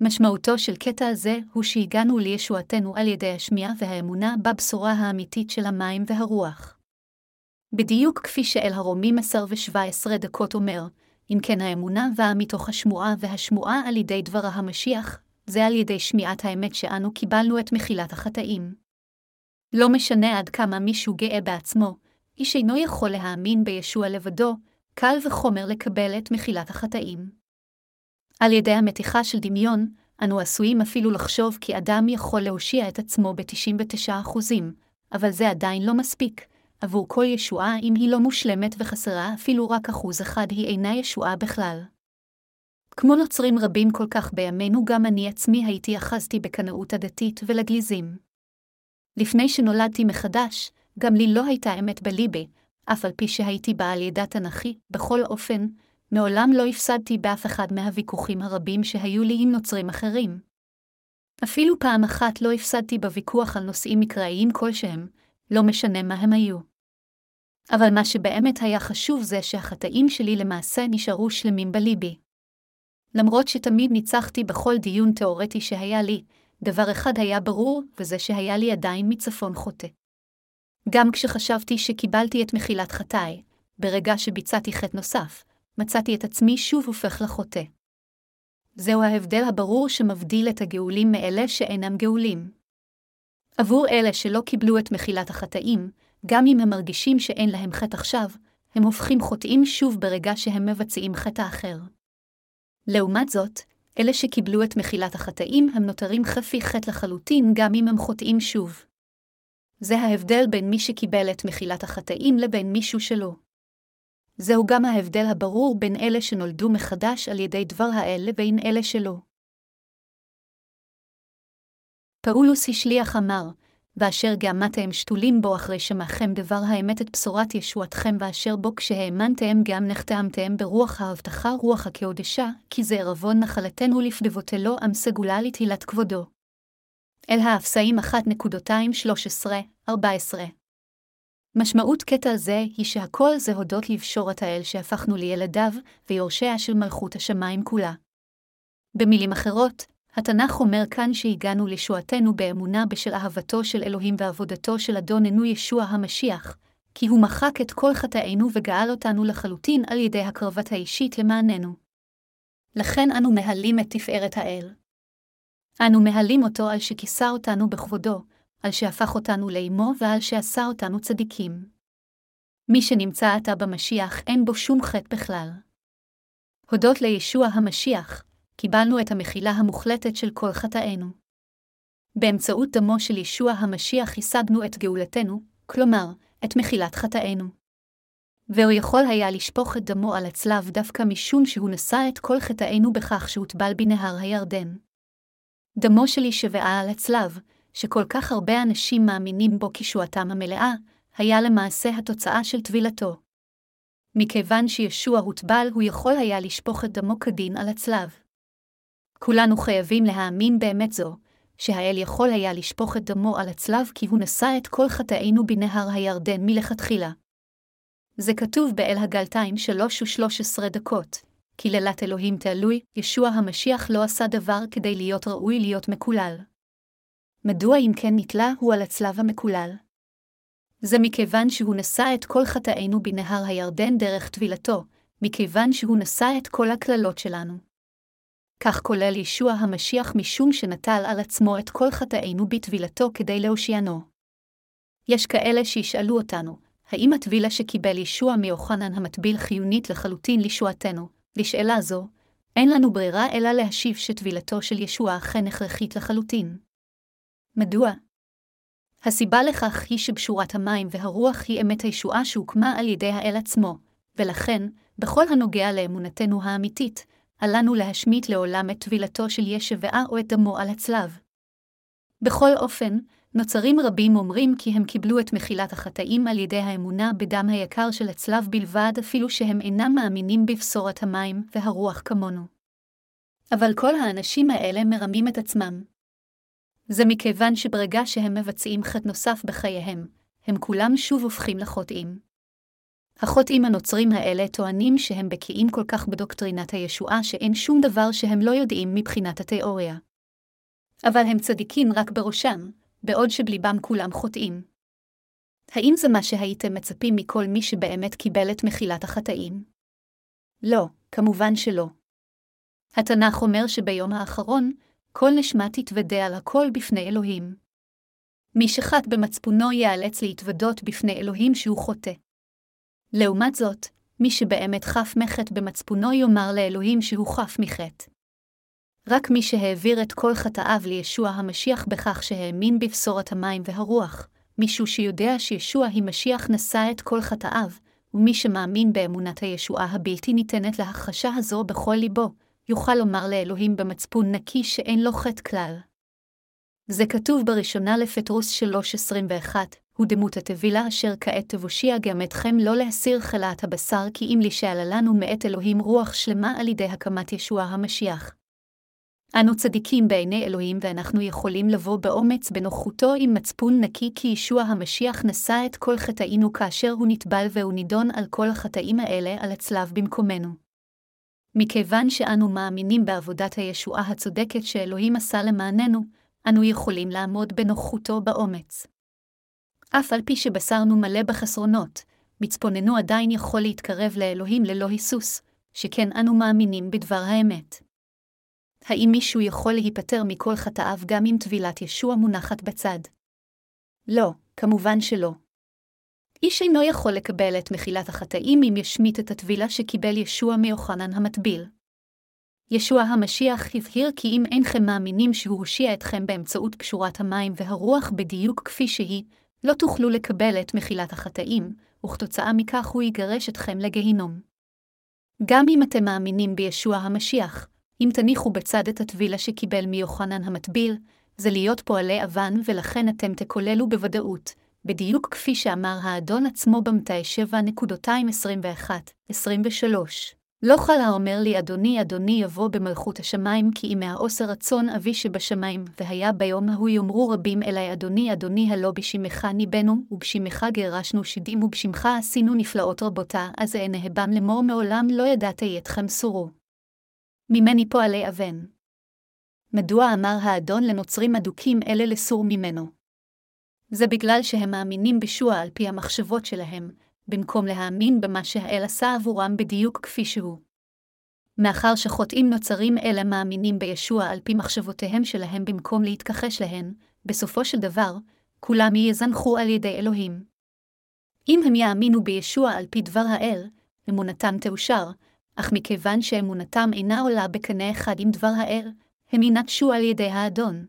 משמעותו של קטע הזה הוא שהגענו לישועתנו על ידי השמיעה והאמונה בבשורה האמיתית של המים והרוח. בדיוק כפי שאל הרומים עשר ושבע עשרה דקות אומר, אם כן האמונה באה מתוך השמועה והשמועה על ידי דברה המשיח, זה על ידי שמיעת האמת שאנו קיבלנו את מחילת החטאים. לא משנה עד כמה מישהו גאה בעצמו, איש אינו יכול להאמין בישוע לבדו, קל וחומר לקבל את מחילת החטאים. על ידי המתיחה של דמיון, אנו עשויים אפילו לחשוב כי אדם יכול להושיע את עצמו ב-99%, אבל זה עדיין לא מספיק. עבור כל ישועה, אם היא לא מושלמת וחסרה אפילו רק אחוז אחד, היא אינה ישועה בכלל. כמו נוצרים רבים כל כך בימינו, גם אני עצמי הייתי אחזתי בקנאות הדתית ולגליזים. לפני שנולדתי מחדש, גם לי לא הייתה אמת בליבי, אף על פי שהייתי בעל ידע תנ"כי, בכל אופן, מעולם לא הפסדתי באף אחד מהוויכוחים הרבים שהיו לי עם נוצרים אחרים. אפילו פעם אחת לא הפסדתי בוויכוח על נושאים מקראיים כלשהם, לא משנה מה הם היו. אבל מה שבאמת היה חשוב זה שהחטאים שלי למעשה נשארו שלמים בליבי. למרות שתמיד ניצחתי בכל דיון תאורטי שהיה לי, דבר אחד היה ברור, וזה שהיה לי עדיין מצפון חוטא. גם כשחשבתי שקיבלתי את מחילת חטאי, ברגע שביצעתי חטא נוסף, מצאתי את עצמי שוב הופך לחוטא. זהו ההבדל הברור שמבדיל את הגאולים מאלה שאינם גאולים. עבור אלה שלא קיבלו את מחילת החטאים, גם אם הם מרגישים שאין להם חטא עכשיו, הם הופכים חוטאים שוב ברגע שהם מבצעים חטא אחר. לעומת זאת, אלה שקיבלו את מחילת החטאים הם נותרים חפי חטא לחלוטין גם אם הם חוטאים שוב. זה ההבדל בין מי שקיבל את מחילת החטאים לבין מישהו שלא. זהו גם ההבדל הברור בין אלה שנולדו מחדש על ידי דבר האל לבין אלה שלא. פאולוס השליח אמר, ואשר גאמתם שתולים בו אחרי שמעכם דבר האמת את בשורת ישועתכם, ואשר בו כשהאמנתם גם נחתמתם ברוח ההבטחה רוח הקודשה, כי זה ערבון נחלתנו לפדבותלו עם סגולה לתהילת כבודו. אל האפסאים 1.213-14 משמעות קטע זה היא שהכל זה הודות לבשורת האל שהפכנו לילדיו ויורשיה של מלכות השמיים כולה. במילים אחרות, התנ"ך אומר כאן שהגענו לישועתנו באמונה בשל אהבתו של אלוהים ועבודתו של אדוננו ישוע המשיח, כי הוא מחק את כל חטאינו וגאל אותנו לחלוטין על ידי הקרבת האישית למעננו. לכן אנו מהלים את תפארת האל. אנו מהלים אותו על שכיסה אותנו בכבודו, על שהפך אותנו לאמו ועל שעשה אותנו צדיקים. מי שנמצא עתה במשיח אין בו שום חטא בכלל. הודות לישוע המשיח, קיבלנו את המחילה המוחלטת של כל חטאינו. באמצעות דמו של ישוע המשיח השגנו את גאולתנו, כלומר, את מחילת חטאינו. והוא יכול היה לשפוך את דמו על הצלב דווקא משום שהוא נשא את כל חטאינו בכך שהוטבל בנהר הירדן. דמו של ישבעה על הצלב, שכל כך הרבה אנשים מאמינים בו כשועתם המלאה, היה למעשה התוצאה של טבילתו. מכיוון שישוע הוטבל, הוא יכול היה לשפוך את דמו כדין על הצלב. כולנו חייבים להאמין באמת זו, שהאל יכול היה לשפוך את דמו על הצלב כי הוא נשא את כל חטאינו בנהר הירדן מלכתחילה. זה כתוב באל הגלתיים שלוש ושלוש עשרה דקות, כי לילת אלוהים תעלוי, ישוע המשיח לא עשה דבר כדי להיות ראוי להיות מקולל. מדוע אם כן נתלה הוא על הצלב המקולל? זה מכיוון שהוא נשא את כל חטאינו בנהר הירדן דרך טבילתו, מכיוון שהוא נשא את כל הקללות שלנו. כך כולל ישוע המשיח משום שנטל על עצמו את כל חטאינו בטבילתו כדי להושיענו. יש כאלה שישאלו אותנו, האם הטבילה שקיבל ישוע מיוחנן המטביל חיונית לחלוטין לישועתנו? לשאלה זו, אין לנו ברירה אלא להשיב שטבילתו של ישוע אכן הכרחית לחלוטין. מדוע? הסיבה לכך היא שבשורת המים והרוח היא אמת הישועה שהוקמה על ידי האל עצמו, ולכן, בכל הנוגע לאמונתנו האמיתית, עלינו להשמיט לעולם את טבילתו של ישבעה או את דמו על הצלב. בכל אופן, נוצרים רבים אומרים כי הם קיבלו את מחילת החטאים על ידי האמונה בדם היקר של הצלב בלבד, אפילו שהם אינם מאמינים בבשורת המים והרוח כמונו. אבל כל האנשים האלה מרמים את עצמם. זה מכיוון שברגע שהם מבצעים חטא נוסף בחייהם, הם כולם שוב הופכים לחוטאים. החוטאים הנוצרים האלה טוענים שהם בקיאים כל כך בדוקטרינת הישועה שאין שום דבר שהם לא יודעים מבחינת התיאוריה. אבל הם צדיקים רק בראשם, בעוד שבליבם כולם חוטאים. האם זה מה שהייתם מצפים מכל מי שבאמת קיבל את מחילת החטאים? לא, כמובן שלא. התנ"ך אומר שביום האחרון, כל נשמה תתוודה על הכל בפני אלוהים. מי שחט במצפונו ייאלץ להתוודות בפני אלוהים שהוא חוטא. לעומת זאת, מי שבאמת חף מחטא במצפונו יאמר לאלוהים שהוא חף מחטא. רק מי שהעביר את כל חטאיו לישוע המשיח בכך שהאמין בבשורת המים והרוח, מישהו שיודע שישוע היא משיח נשא את כל חטאיו, ומי שמאמין באמונת הישועה הבלתי ניתנת להכחשה הזו בכל ליבו, יוכל לומר לאלוהים במצפון נקי שאין לו חטא כלל. זה כתוב בראשונה לפטרוס 3.21, הוא דמות הטבילה אשר כעת תבושיע גם אתכם לא להסיר חלאת הבשר כי אם לשאלה לנו מאת אלוהים רוח שלמה על ידי הקמת ישוע המשיח. אנו צדיקים בעיני אלוהים ואנחנו יכולים לבוא באומץ בנוחותו עם מצפון נקי כי ישוע המשיח נשא את כל חטאינו כאשר הוא נטבל והוא נידון על כל החטאים האלה על הצלב במקומנו. מכיוון שאנו מאמינים בעבודת הישועה הצודקת שאלוהים עשה למעננו, אנו יכולים לעמוד בנוחותו באומץ. אף על פי שבשרנו מלא בחסרונות, מצפוננו עדיין יכול להתקרב לאלוהים ללא היסוס, שכן אנו מאמינים בדבר האמת. האם מישהו יכול להיפטר מכל חטאיו גם אם טבילת ישוע מונחת בצד? לא, כמובן שלא. איש אינו יכול לקבל את מחילת החטאים אם ישמיט את הטבילה שקיבל ישוע מיוחנן המטביל. ישוע המשיח הבהיר כי אם אינכם מאמינים שהוא הושיע אתכם באמצעות פשורת המים והרוח בדיוק כפי שהיא, לא תוכלו לקבל את מחילת החטאים, וכתוצאה מכך הוא יגרש אתכם לגיהינום. גם אם אתם מאמינים בישוע המשיח, אם תניחו בצד את הטבילה שקיבל מיוחנן המטביל, זה להיות פועלי אבן ולכן אתם תקוללו בוודאות, בדיוק כפי שאמר האדון עצמו במתי 7.21-23. לא חל האומר לי, אדוני, אדוני יבוא במלכות השמיים, כי אם מהעושר רצון אבי שבשמיים, והיה ביום ההוא יאמרו רבים אלי, אדוני, אדוני, הלא בשמך ניבאנו, ובשמך גירשנו שדים, ובשמך עשינו נפלאות רבותה, אז אענהבם לאמור מעולם לא ידעתי אתכם סורו. ממני פועלי אבן. מדוע אמר האדון לנוצרים אדוקים אלה לסור ממנו? זה בגלל שהם מאמינים בשוע על פי המחשבות שלהם, במקום להאמין במה שהאל עשה עבורם בדיוק כפי שהוא. מאחר שחוטאים נוצרים אלה מאמינים בישוע על פי מחשבותיהם שלהם במקום להתכחש להן, בסופו של דבר, כולם יזנחו על ידי אלוהים. אם הם יאמינו בישוע על פי דבר האל, אמונתם תאושר, אך מכיוון שאמונתם אינה עולה בקנה אחד עם דבר האל, הם ינטשו על ידי האדון.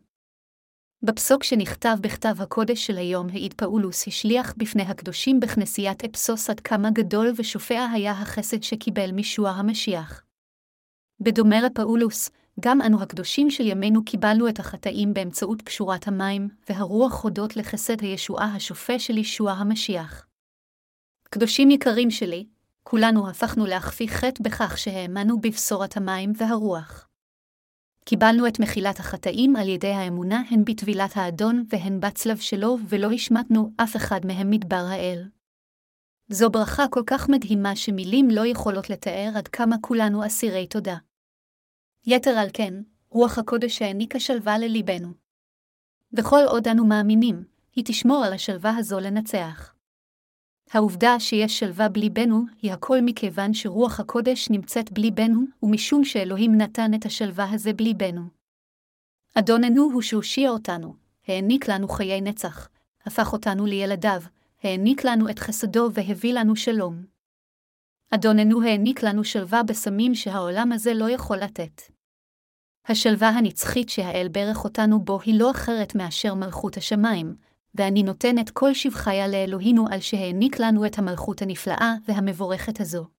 בפסוק שנכתב בכתב הקודש של היום העיד פאולוס השליח בפני הקדושים בכנסיית אפסוס עד כמה גדול ושופע היה החסד שקיבל מישוע המשיח. בדומה לפאולוס, גם אנו הקדושים של ימינו קיבלנו את החטאים באמצעות פשורת המים, והרוח הודות לחסד הישועה השופע של ישוע המשיח. קדושים יקרים שלי, כולנו הפכנו להכפי חטא בכך שהאמנו בבשורת המים והרוח. קיבלנו את מחילת החטאים על ידי האמונה הן בטבילת האדון והן בצלב שלו, ולא השמטנו אף אחד מהם מדבר האל. זו ברכה כל כך מדהימה שמילים לא יכולות לתאר עד כמה כולנו אסירי תודה. יתר על כן, רוח הקודש העניקה שלווה לליבנו. וכל עוד אנו מאמינים, היא תשמור על השלווה הזו לנצח. העובדה שיש שלווה בליבנו, היא הכל מכיוון שרוח הקודש נמצאת בליבנו, ומשום שאלוהים נתן את השלווה הזה בליבנו. אדוננו הוא שהושיע אותנו, העניק לנו חיי נצח, הפך אותנו לילדיו, העניק לנו את חסדו והביא לנו שלום. אדוננו העניק לנו שלווה בסמים שהעולם הזה לא יכול לתת. השלווה הנצחית שהאל ברך אותנו בו היא לא אחרת מאשר מלכות השמיים, ואני נותן את כל שבחיה לאלוהינו על שהעניק לנו את המלכות הנפלאה והמבורכת הזו.